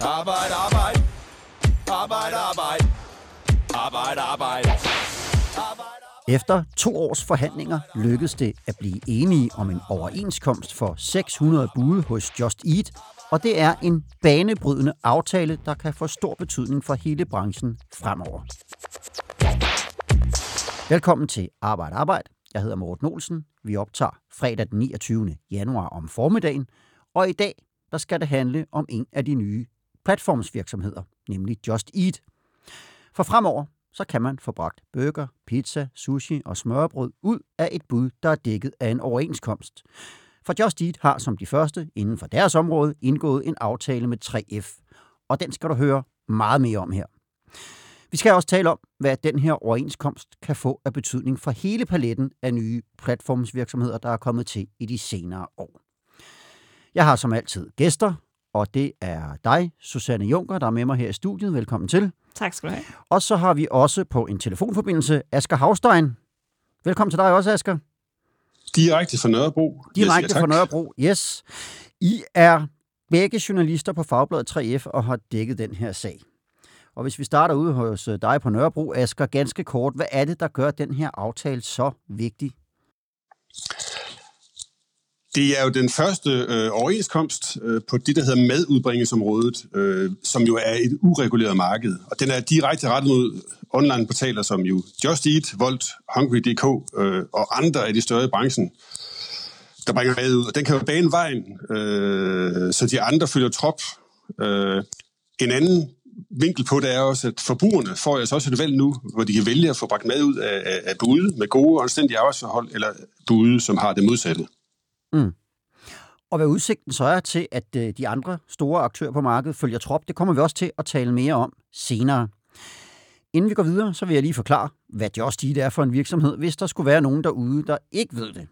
Arbejde, arbejde. Arbejde, arbejde. Arbejde, arbejde. Efter to års forhandlinger lykkedes det at blive enige om en overenskomst for 600 bude hos Just Eat, og det er en banebrydende aftale, der kan få stor betydning for hele branchen fremover. Velkommen til Arbejde Arbejde. Jeg hedder Morten Olsen. Vi optager fredag den 29. januar om formiddagen, og i dag der skal det handle om en af de nye platformsvirksomheder, nemlig Just Eat. For fremover så kan man få bragt burger, pizza, sushi og smørbrød ud af et bud, der er dækket af en overenskomst. For Just Eat har som de første inden for deres område indgået en aftale med 3F, og den skal du høre meget mere om her. Vi skal også tale om, hvad den her overenskomst kan få af betydning for hele paletten af nye platformsvirksomheder, der er kommet til i de senere år. Jeg har som altid gæster, og det er dig, Susanne Junker, der er med mig her i studiet. Velkommen til. Tak skal du have. Og så har vi også på en telefonforbindelse Asger Havstein. Velkommen til dig også, Asger. Direkte fra Nørrebro. Direkte fra Nørrebro, yes. I er begge journalister på Fagbladet 3F og har dækket den her sag. Og hvis vi starter ude hos øh, dig på Nørrebro, Asger, ganske kort, hvad er det, der gør den her aftale så vigtig? Det er jo den første øh, overenskomst øh, på det, der hedder madudbringelsesområdet, øh, som jo er et ureguleret marked. Og den er direkte rettet mod online-portaler som jo Just Eat, Volt, Hungry.dk øh, og andre af de større i branchen, der bringer mad ud. Og den kan jo bane vejen, øh, så de andre følger trop. Øh, en anden vinkel på det er også, at forbrugerne får altså også et valg nu, hvor de kan vælge at få bragt mad ud af, af, af bude med gode og anstændige arbejdsforhold, eller bude, som har det modsatte. Mm. Og hvad udsigten så er til, at øh, de andre store aktører på markedet følger trop, det kommer vi også til at tale mere om senere. Inden vi går videre, så vil jeg lige forklare, hvad Just Eat er for en virksomhed, hvis der skulle være nogen derude, der ikke ved det.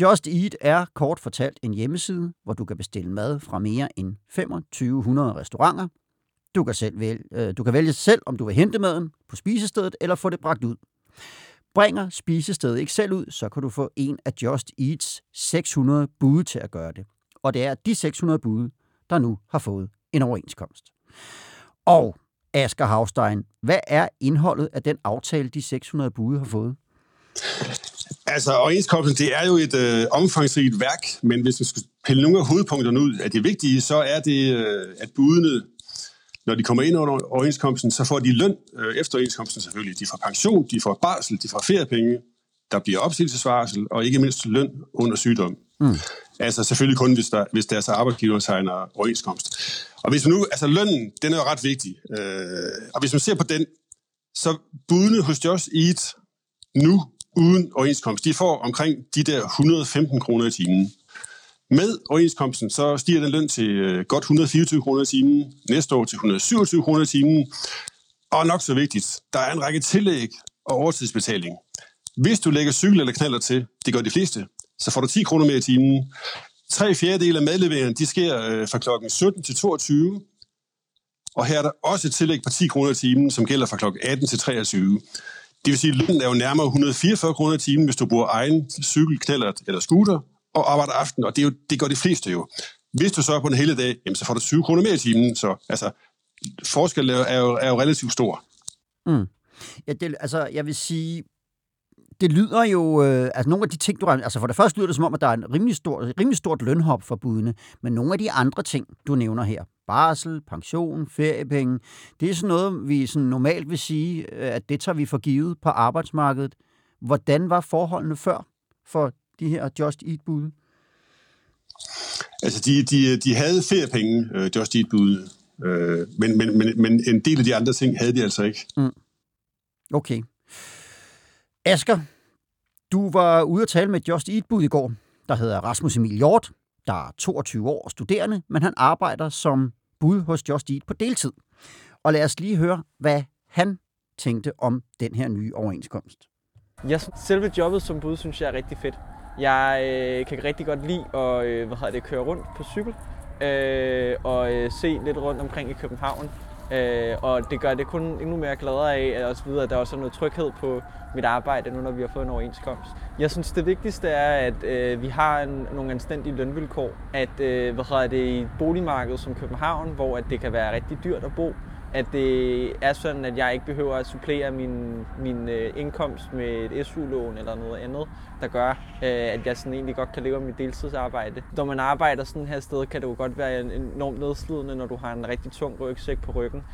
Just Eat er kort fortalt en hjemmeside, hvor du kan bestille mad fra mere end 2500 restauranter. Du kan, selv vælge, øh, du kan vælge selv, om du vil hente maden på spisestedet eller få det bragt ud. Bringer spisestedet ikke selv ud, så kan du få en af Just Eats 600 bude til at gøre det. Og det er de 600 bude, der nu har fået en overenskomst. Og Asger Havstein, hvad er indholdet af den aftale, de 600 bude har fået? Altså, overenskomsten, det er jo et øh, omfangsrigt værk, men hvis vi skal pille nogle af hovedpunkterne ud af det vigtige, så er det, øh, at budene når de kommer ind under overenskomsten, så får de løn øh, efter overenskomsten selvfølgelig. De får pension, de får barsel, de får feriepenge, der bliver opsigelsesvarsel, og ikke mindst løn under sygdom. Mm. Altså selvfølgelig kun, hvis, der, hvis deres arbejdsgiver signer overenskomst. Og hvis man nu, altså lønnen, den er jo ret vigtig. Øh, og hvis man ser på den, så budene hos Just Eat nu uden overenskomst, de får omkring de der 115 kroner i timen. Med overenskomsten så stiger den løn til øh, godt 124 kroner i timen, næste år til 127 kroner i timen, og nok så vigtigt, der er en række tillæg og overtidsbetaling. Hvis du lægger cykel eller knaller til, det gør de fleste, så får du 10 kroner mere i timen. Tre fjerdedele af madleveringen, de sker øh, fra klokken 17 til 22, og her er der også et tillæg på 10 kroner i timen, som gælder fra klokken 18 til 23. Det vil sige, at lønnen er jo nærmere 144 kroner i timen, hvis du bruger egen cykel, knaller eller scooter, og arbejder aften, og det, er jo, det gør de fleste jo. Hvis du så er på en hele dag, jamen, så får du 20 kroner mere i timen, så altså, forskellen er jo, er jo relativt stor. Mm. Ja, det, altså, jeg vil sige, det lyder jo, øh, altså nogle af de ting, du altså for det første lyder det som om, at der er en rimelig, stor, rimelig stort lønhop for budene, men nogle af de andre ting, du nævner her, barsel, pension, feriepenge, det er sådan noget, vi sådan normalt vil sige, øh, at det tager vi for givet på arbejdsmarkedet. Hvordan var forholdene før for de her Just Eat-bude? Altså, de, de, de havde feriepenge, uh, Just Eat-bude, uh, men, men, men, men en del af de andre ting havde de altså ikke. Mm. Okay. Asger, du var ude at tale med Just Eat-bud i går, der hedder Rasmus Emil Hjort, der er 22 år og studerende, men han arbejder som bud hos Just Eat på deltid. Og lad os lige høre, hvad han tænkte om den her nye overenskomst. Ja, selve jobbet som bud synes jeg er rigtig fedt. Jeg øh, kan rigtig godt lide at øh, hvad hedder det, køre rundt på cykel øh, og øh, se lidt rundt omkring i København. Øh, og det gør det kun endnu mere gladere af, at også videre, at der også er noget tryghed på mit arbejde, nu når vi har fået en overenskomst. Jeg synes, det vigtigste er, at øh, vi har en, nogle anstændige lønvilkår. At øh, hvad hedder det, i et boligmarked som København, hvor at det kan være rigtig dyrt at bo, at det er sådan, at jeg ikke behøver at supplere min, min øh, indkomst med et SU-lån eller noget andet, der gør, øh, at jeg sådan egentlig godt kan leve af mit deltidsarbejde. Når man arbejder sådan her sted, kan det jo godt være enormt nedslidende, når du har en rigtig tung rygsæk på ryggen.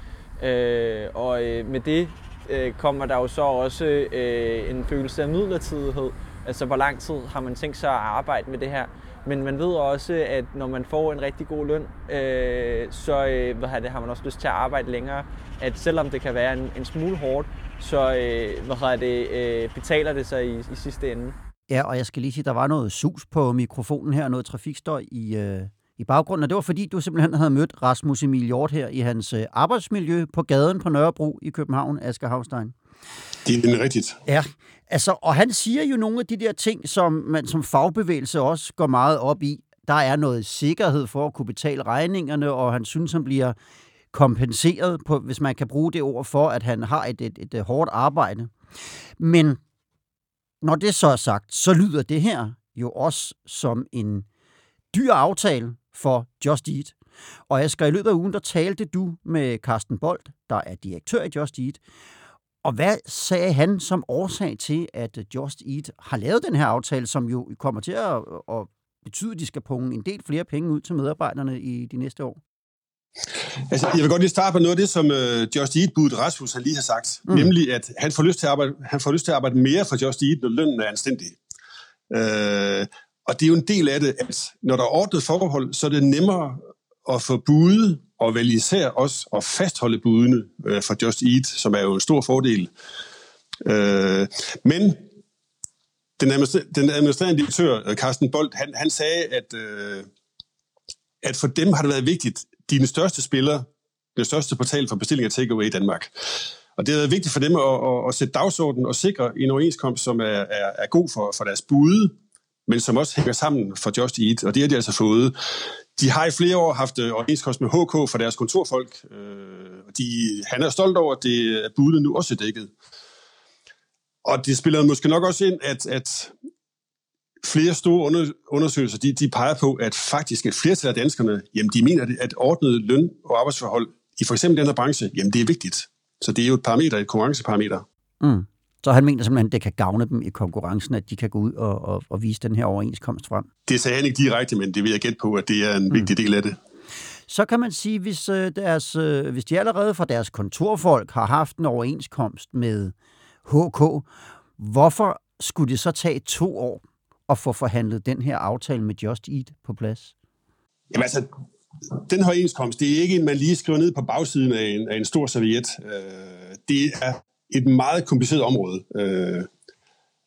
Øh, og øh, med det øh, kommer der jo så også øh, en følelse af midlertidighed. Altså, hvor lang tid har man tænkt sig at arbejde med det her? Men man ved også, at når man får en rigtig god løn, øh, så øh, hvad det, har man også lyst til at arbejde længere. At selvom det kan være en, en smule hårdt, så øh, hvad det, øh, betaler det sig i, i sidste ende. Ja, og jeg skal lige sige, der var noget sus på mikrofonen her, noget trafikstøj i, øh, i baggrunden, og det var fordi, du simpelthen havde mødt Rasmus Emil Hjort her i hans øh, arbejdsmiljø på gaden på Nørrebro i København, Asger Havstein. Det er rigtigt. Ja, altså, og han siger jo nogle af de der ting, som man som fagbevægelse også går meget op i. Der er noget sikkerhed for at kunne betale regningerne, og han synes, han bliver kompenseret, på, hvis man kan bruge det ord for, at han har et, et, et, et hårdt arbejde. Men når det så er sagt, så lyder det her jo også som en dyr aftale for Just Eat. Og jeg skal i løbet af ugen, der talte du med Carsten Bold, der er direktør i Just Eat, og hvad sagde han som årsag til, at Just Eat har lavet den her aftale, som jo kommer til at, at betyde, at de skal punge en del flere penge ud til medarbejderne i de næste år? Altså, jeg vil godt lige starte på noget af det, som uh, Just eat Bud Rasmus han lige har sagt. Mm. Nemlig, at han får, lyst til at arbejde, han får lyst til at arbejde mere for Just Eat, når lønnen er anstændig. Uh, og det er jo en del af det, at når der er ordnet forhold, så er det nemmere at få bud og vel især også at fastholde budene øh, for Just Eat, som er jo en stor fordel. Øh, men den, den administrerende direktør, øh, Carsten Bolt, han, han sagde, at, øh, at for dem har det været vigtigt, dine største spillere, den største portal for bestilling af takeaway i Danmark. Og det har været vigtigt for dem at, at, at sætte dagsordenen og sikre en overenskomst, som er, er, er god for, for deres bud, men som også hænger sammen for Just Eat, og det har de altså fået. De har i flere år haft øh, overenskomst med HK for deres kontorfolk, øh, og de, han er stolt over, at det er budet nu også er dækket. Og det spiller måske nok også ind, at, at flere store undersøgelser, de, de peger på, at faktisk et flertal af danskerne, jamen de mener, at ordnet løn og arbejdsforhold i for eksempel den her branche, jamen det er vigtigt. Så det er jo et parameter, et konkurrenceparameter. Mm. Så han mener simpelthen, at det kan gavne dem i konkurrencen, at de kan gå ud og, og, og vise den her overenskomst frem. Det sagde han ikke direkte, men det vil jeg gætte på, at det er en mm. vigtig del af det. Så kan man sige, hvis, øh, deres, øh, hvis de allerede fra deres kontorfolk har haft en overenskomst med HK, hvorfor skulle det så tage to år at få forhandlet den her aftale med Just Eat på plads? Jamen altså, den her overenskomst, det er ikke en, man lige skriver ned på bagsiden af en, af en stor serviet. Øh, det er et meget kompliceret område. Øh,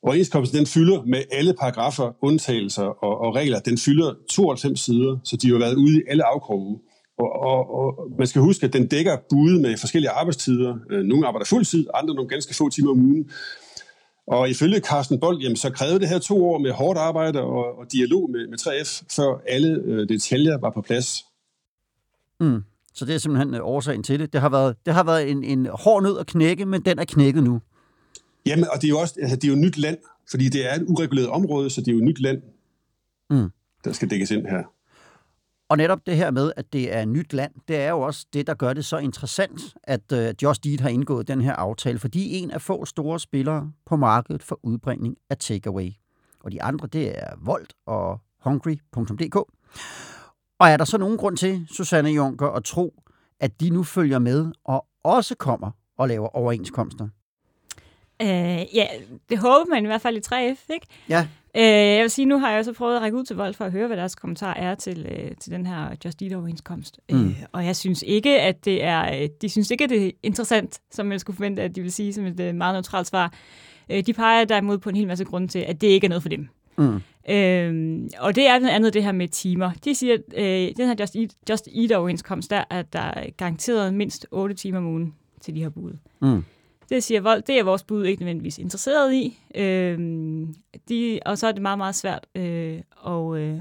overenskomsten den fylder med alle paragrafer, undtagelser og, og regler, den fylder 92 sider, så de har været ude i alle afkroge. Og, og, og man skal huske, at den dækker bude med forskellige arbejdstider. Øh, nogle arbejder fuldtid, andre nogle ganske få timer om ugen. Og ifølge Carsten Bold, jamen, så krævede det her to år med hårdt arbejde og, og dialog med, med 3F, før alle øh, detaljer var på plads. Mm. Så det er simpelthen øh, årsagen til det. Det har været, det har været en, en hård nød at knække, men den er knækket nu. Jamen, og det er jo også altså, det er jo nyt land, fordi det er et ureguleret område, så det er jo nyt land, mm. der skal dækkes ind her. Og netop det her med, at det er nyt land, det er jo også det, der gør det så interessant, at uh, Just Eat har indgået den her aftale, fordi en af få store spillere på markedet for udbringning af takeaway. Og de andre, det er Volt og Hungry.dk. Og er der så nogen grund til, Susanne Junker, at tro, at de nu følger med og også kommer og laver overenskomster? Øh, ja, det håber man i hvert fald i 3F, ikke? Ja. Øh, jeg vil sige, nu har jeg også prøvet at række ud til Vold for at høre, hvad deres kommentar er til, øh, til den her Just Eat-overenskomst. Mm. Øh, og jeg synes ikke, at det er, øh, de synes ikke, at det er interessant, som man skulle forvente, at de vil sige som et øh, meget neutralt svar. Øh, de peger derimod på en hel masse grunde til, at det ikke er noget for dem. Mm. Øhm, og det er blandt andet det her med timer. De siger, at øh, den her Just Eat, Just Eat overenskomst, der at der er garanteret mindst 8 timer om ugen til de her bud. Mm. Det siger Vold, det er vores bud ikke nødvendigvis interesseret i. Øhm, de, og så er det meget, meget svært øh, og, øh,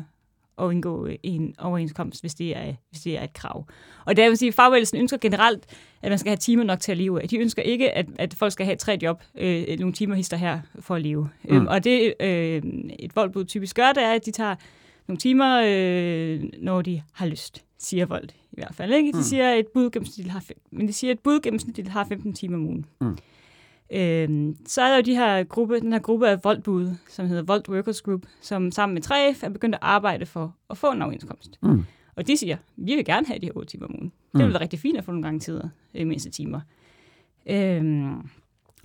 at indgå en overenskomst, hvis det er, hvis det er et krav. Og det vil sige, at fagbevægelsen ønsker generelt, at man skal have timer nok til at leve af. De ønsker ikke, at, at folk skal have tre job, øh, nogle timer hister her for at leve. Mm. Øhm, og det øh, et voldbud typisk gør, det er, at de tager nogle timer, øh, når de har lyst, siger Vold i hvert fald. Ikke? De mm. siger, at et bud gennemsnitligt har, men de siger, at et bud gennemsnitligt har 15 timer om ugen. Mm. Øhm, så er der jo de her gruppe, den her gruppe af voldbud, som hedder Vold Workers Group, som sammen med 3F er begyndt at arbejde for at få en overenskomst. Mm. Og de siger, vi vil gerne have de her 8 timer om ugen. Det mm. være rigtig fint at få nogle gange tider, øh, mindste timer. Øhm,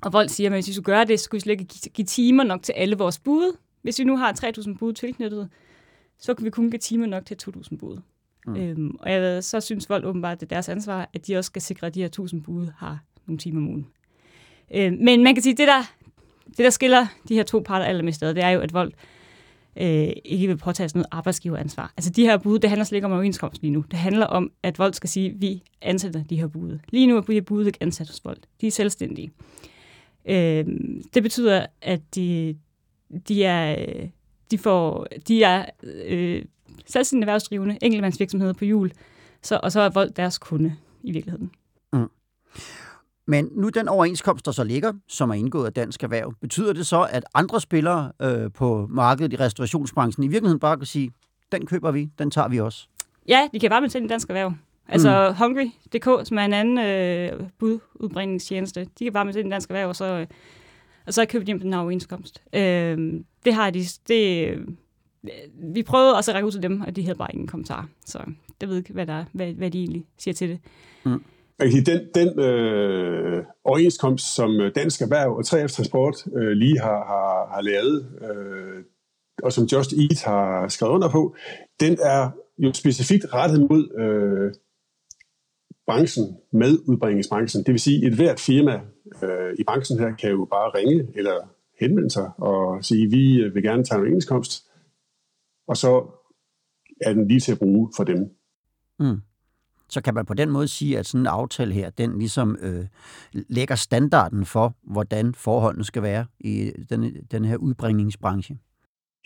og Vold siger, at hvis vi skulle gøre det, så skulle vi slet ikke give, give timer nok til alle vores bud. Hvis vi nu har 3.000 bud tilknyttet, så kan vi kun give timer nok til 2.000 bud. Mm. Øhm, og jeg, så synes Vold åbenbart, at det er deres ansvar, at de også skal sikre, at de her 1.000 bud har nogle timer om ugen. Øh, men man kan sige, det der, det der skiller de her to parter allermest ad, det er jo, at Vold øh, ikke vil påtage sig noget arbejdsgiveransvar. Altså de her bud, det handler slet ikke om overenskomst lige nu. Det handler om, at Vold skal sige, at vi ansætter de her bud. Lige nu er de her bud ikke ansat hos Vold. De er selvstændige. Øh, det betyder, at de, de er, de får, de er øh, selvstændige erhvervsdrivende, enkeltmandsvirksomheder på jul, så, og så er Vold deres kunde i virkeligheden. Mm. Men nu den overenskomst, der så ligger, som er indgået af Dansk Erhverv, betyder det så, at andre spillere øh, på markedet i restaurationsbranchen i virkeligheden bare kan sige, den køber vi, den tager vi også? Ja, de kan bare betale en Dansk Erhverv. Altså mm. Hungry.dk, som er en anden øh, bududbringningstjeneste, de kan bare betale en Dansk Erhverv, og så, øh, og så køber de den overenskomst. Øh, det har de... Det, øh, vi prøvede også at række ud til dem, og de havde bare ingen kommentar. Så det ved ikke, hvad, der, hvad, hvad de egentlig siger til det. Mm. Den, den øh, overenskomst, som øh, Dansk Erhverv og 3F Transport øh, lige har, har, har lavet, øh, og som Just Eat har skrevet under på, den er jo specifikt rettet mod øh, branchen, med udbringningsbranchen. Det vil sige, at et hvert firma øh, i branchen her kan jo bare ringe eller henvende sig og sige, vi øh, vil gerne tage en overenskomst, og så er den lige til at bruge for dem. Mm så kan man på den måde sige, at sådan en aftale her, den ligesom øh, lægger standarden for, hvordan forholdene skal være i den, den her udbringningsbranche.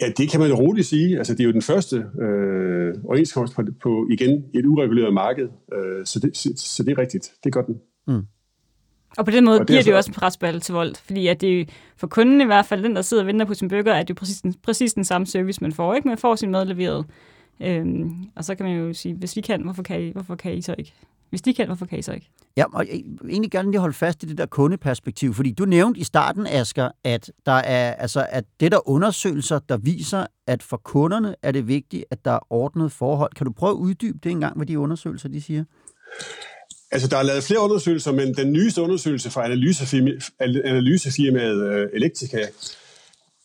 Ja, det kan man jo roligt sige. Altså, det er jo den første øh, overenskomst på, på, igen, et ureguleret marked, øh, så, det, så, så det er rigtigt. Det gør den. Mm. Og på den måde og giver det, jo også en presbal til Volt, fordi at det for kunden i hvert fald, den der sidder og venter på sin bøger, er det jo præcis den, præcis den samme service, man får. Ikke? Man får sin mad leveret Øhm, og så kan man jo sige, hvis vi kan, hvorfor kan I, hvorfor kan I så ikke? Hvis de kan, hvorfor kan I så ikke? Ja, og jeg egentlig gerne lige holde fast i det der kundeperspektiv, fordi du nævnte i starten, Asger, at der er altså at det der undersøgelser, der viser, at for kunderne er det vigtigt, at der er ordnet forhold. Kan du prøve at uddybe det engang, hvad de undersøgelser de siger? Altså, der er lavet flere undersøgelser, men den nyeste undersøgelse fra analysefirmaet øh, Elektrika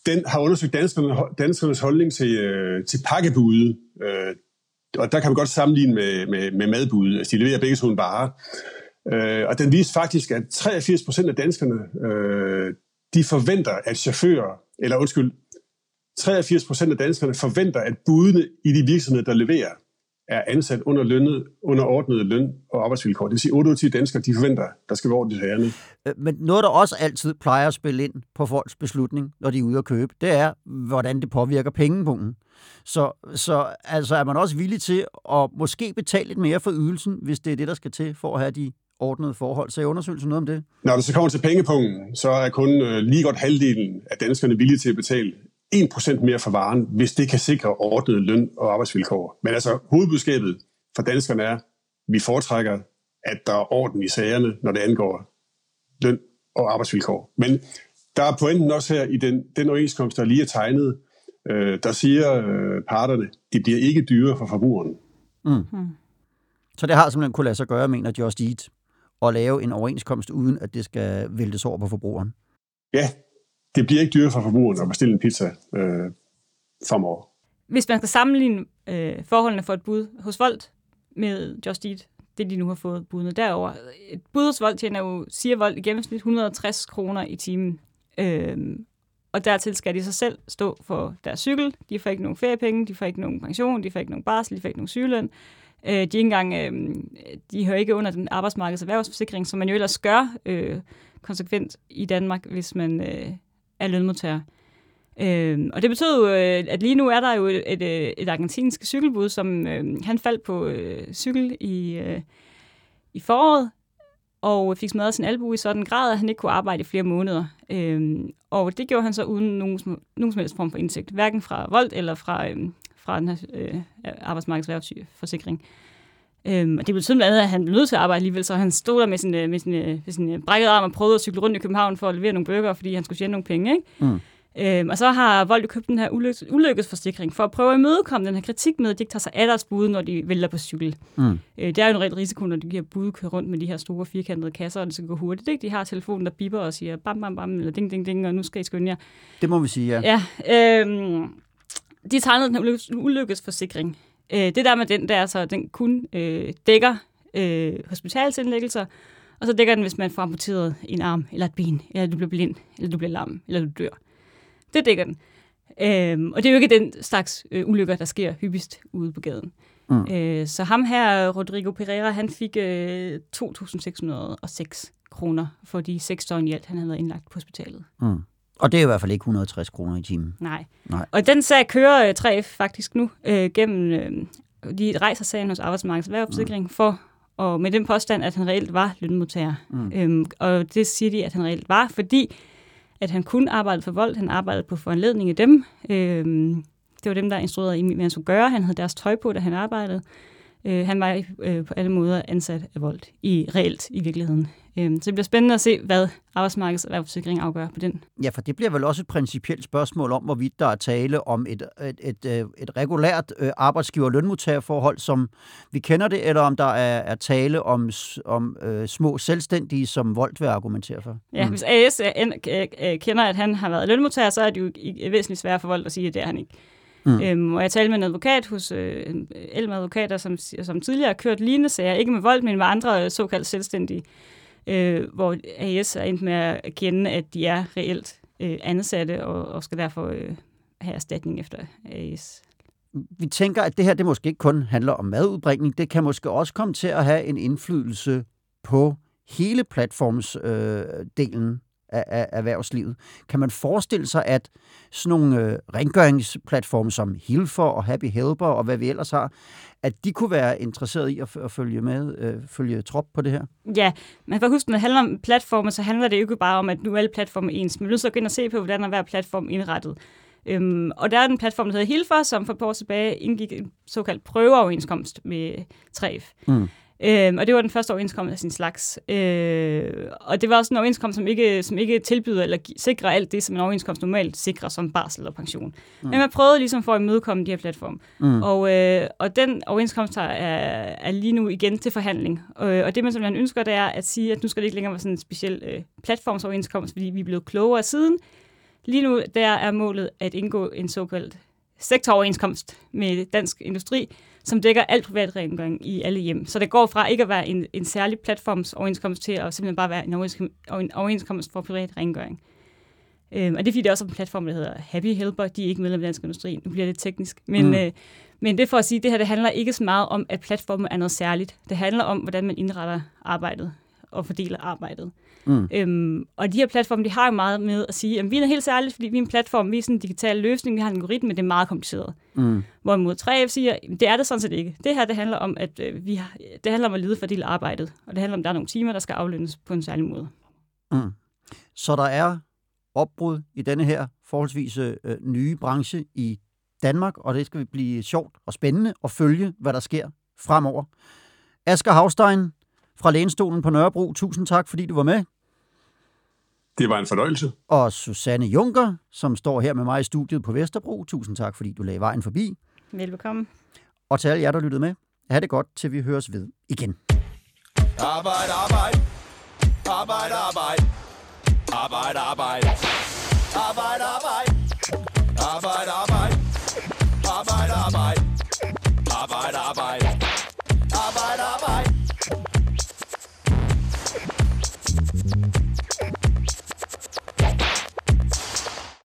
den har undersøgt danskerne, danskernes holdning til, øh, til pakkebude. Øh, og der kan man godt sammenligne med, med, med madbude. Altså, de leverer begge to en vare. Øh, og den viste faktisk, at 83 procent af danskerne, øh, de forventer, at chauffører, eller undskyld, 83 procent af danskerne forventer, at budene i de virksomheder, der leverer, er ansat under, lønnet, under ordnede løn- og arbejdsvilkår. Det vil sige, at 8 ud af 10 danskere de forventer, der skal være ordentligt herrene. Øh, men noget, der også altid plejer at spille ind på folks beslutning, når de er ude at købe, det er, hvordan det påvirker pengepunkten. Så, så altså er man også villig til at måske betale lidt mere for ydelsen, hvis det er det, der skal til for at have de ordnede forhold. Så jeg undersøgelsen noget om det? Når det så kommer til pengepunkten, så er kun øh, lige godt halvdelen af danskerne villige til at betale 1% mere for varen, hvis det kan sikre ordnet løn og arbejdsvilkår. Men altså, hovedbudskabet for danskerne er, at vi foretrækker, at der er orden i sagerne, når det angår løn og arbejdsvilkår. Men der er pointen også her i den, den overenskomst, der lige er tegnet, øh, der siger øh, parterne, det bliver ikke dyrere for forbrugeren. Mm. Hmm. Så det har simpelthen kunne lade sig gøre, mener Just Eat, at lave en overenskomst, uden at det skal væltes over på forbrugeren? Ja, det bliver ikke dyrere for forbrugeren at bestille en pizza øh, fremover. Hvis man skal sammenligne øh, forholdene for et bud hos Volt med Just Eat, det de nu har fået budene derover. Et bud hos Volt tjener jo, siger Volt, i gennemsnit 160 kroner i timen. Øh, og dertil skal de sig selv stå for deres cykel. De får ikke nogen feriepenge, de får ikke nogen pension, de får ikke nogen barsel, de får ikke nogen sygeløn. Øh, de, ikke engang, øh, de hører ikke under den arbejdsmarkeds- erhvervsforsikring, som man jo ellers gør øh, konsekvent i Danmark, hvis man øh, af lønmodtagere. Øh, og det betød jo, øh, at lige nu er der jo et, et, øh, et argentinsk cykelbud, som øh, han faldt på øh, cykel i, øh, i foråret, og fik smadret sin albu i sådan en grad, at han ikke kunne arbejde i flere måneder. Øhm, og det gjorde han så uden nogen, nogen som helst form for indsigt, hverken fra Volt eller fra, øhm, fra den her øh, arbejdsmarkedsværvsforsikring. Øhm, og det betød blandt andet, at han blev nødt til at arbejde alligevel, så han stod der med sin, med sin, med sin brækket arm og prøvede at cykle rundt i København for at levere nogle bøger, fordi han skulle tjene nogle penge. Ikke? Mm. Øhm, og så har Volt jo købt den her ulykkes, ulykkesforsikring for at prøve at imødekomme den her kritik med, at de ikke tager sig af deres bud, når de vælger på cykel. Mm. Øh, det er jo en rigtig risiko, når de giver bud køre rundt med de her store firkantede kasser, og det skal gå hurtigt. Ikke? De har telefonen, der biber og siger bam, bam, bam, eller ding, ding, ding, og nu skal I skynde jer. Det må vi sige, ja. Ja, øhm, de tegnede den her ulykkes, ulykkesforsikring. Øh, det der med den der, så den kun øh, dækker øh, hospitalsindlæggelser, og så dækker den, hvis man får amputeret en arm, eller et ben, eller du bliver blind, eller du bliver lam, eller du dør. Det dækker den. Øhm, og det er jo ikke den slags øh, ulykker, der sker hyppigst ude på gaden. Mm. Øh, så ham her, Rodrigo Pereira, han fik øh, 2.606 kroner for de seks døgn i alt, han havde været indlagt på hospitalet. Mm. Og det er i hvert fald ikke 160 kroner i timen. Nej. Nej. Og den sag kører 3F øh, faktisk nu øh, gennem... Øh, de rejser sagen hos Arbejdsmarkedets Erhvervsforsikring mm. for og med den påstand, at han reelt var lønmodtager. Mm. Øhm, og det siger de, at han reelt var, fordi at han kun arbejdede for vold. Han arbejdede på foranledning af dem. Øhm, det var dem, der instruerede i, hvad han skulle gøre. Han havde deres tøj på, da han arbejdede. Øh, han var øh, på alle måder ansat af vold, i reelt i virkeligheden. Øh, så det bliver spændende at se, hvad arbejdsmarkedets erhvervssikring afgør på den. Ja, for det bliver vel også et principielt spørgsmål om, hvorvidt der er tale om et, et, et, øh, et regulært øh, arbejdsgiver-lønmodtagerforhold, som vi kender det, eller om der er, er tale om, om øh, små selvstændige, som Volt vil argumentere for. Ja, mm. hvis AS kender, at han har været lønmodtager, så er det jo væsentligt sværere for Volt at sige, at det er han ikke. Mm. Øhm, og jeg talte med en advokat hos øh, ældre advokater, som, som tidligere har kørt lignende sager, ikke med vold, men med andre såkaldt selvstændige, øh, hvor AS er endt med at erkende, at de er reelt øh, ansatte og, og skal derfor øh, have erstatning efter AS. Vi tænker, at det her det måske ikke kun handler om madudbringning, det kan måske også komme til at have en indflydelse på hele platformsdelen. Øh, af, af erhvervslivet. Kan man forestille sig, at sådan nogle øh, rengøringsplatforme som Hilfer og Happy Helper og hvad vi ellers har, at de kunne være interesseret i at, at følge med, øh, følge trop på det her? Ja, man kan huske, når det handler om platformer, så handler det jo ikke bare om, at nu er alle platforme ens. Man vil så gå ind og se på, hvordan er hver platform indrettet. Øhm, og der er en platform, der hedder Hilfer, som for et par år tilbage indgik en såkaldt prøveoverenskomst med 3F. Mm. Øh, og det var den første overenskomst af sin slags. Øh, og det var også en overenskomst, som ikke, som ikke tilbyder eller sikrer alt det, som en overenskomst normalt sikrer, som barsel og pension. Mm. Men man prøvede ligesom for at imødekomme de her platform. Mm. Og, øh, og den overenskomst er, er lige nu igen til forhandling. Og, og det, man simpelthen ønsker, det er at sige, at nu skal det ikke længere være sådan en speciel øh, platformsoverenskomst, fordi vi er blevet klogere siden. Lige nu der er målet at indgå en såkaldt sektoroverenskomst med dansk industri, som dækker alt privat rengøring i alle hjem. Så det går fra ikke at være en, en særlig platformsoverenskomst til at simpelthen bare være en overenskomst, en overenskomst for privat rengøring. Øhm, og det er fordi, det er også en platform, der hedder Happy Helper. De er ikke medlem af dansk industri. Nu bliver det teknisk. Men, mm. øh, men det er for at sige, at det her det handler ikke så meget om, at platformen er noget særligt. Det handler om, hvordan man indretter arbejdet og fordeler arbejdet. Mm. Øhm, og de her platforme, de har jo meget med at sige, at vi er helt særligt, fordi vi er en platform, vi er sådan en digital løsning, vi har en algoritme, det er meget kompliceret. Mm. Hvorimod 3F siger, det er det sådan set ikke. Det her, det handler om, at øh, vi har, det handler om at lede fordele arbejdet, og det handler om, at der er nogle timer, der skal aflønnes på en særlig måde. Mm. Så der er opbrud i denne her forholdsvis øh, nye branche i Danmark, og det skal blive sjovt og spændende at følge, hvad der sker fremover. Asger Havstein fra Lænestolen på Nørrebro, tusind tak, fordi du var med. Det var en fornøjelse. Og Susanne Junker, som står her med mig i studiet på Vesterbro. Tusind tak, fordi du lagde vejen forbi. Velbekomme. Og til alle jer, der lyttede med. Ha' det godt, til vi høres ved igen. Arbejde, arbejde. Arbejde, arbejde. Arbejde, arbejde. Arbejde, arbejde. Arbejde, arbejde. Arbejde, arbejde. Arbejde, arbejde.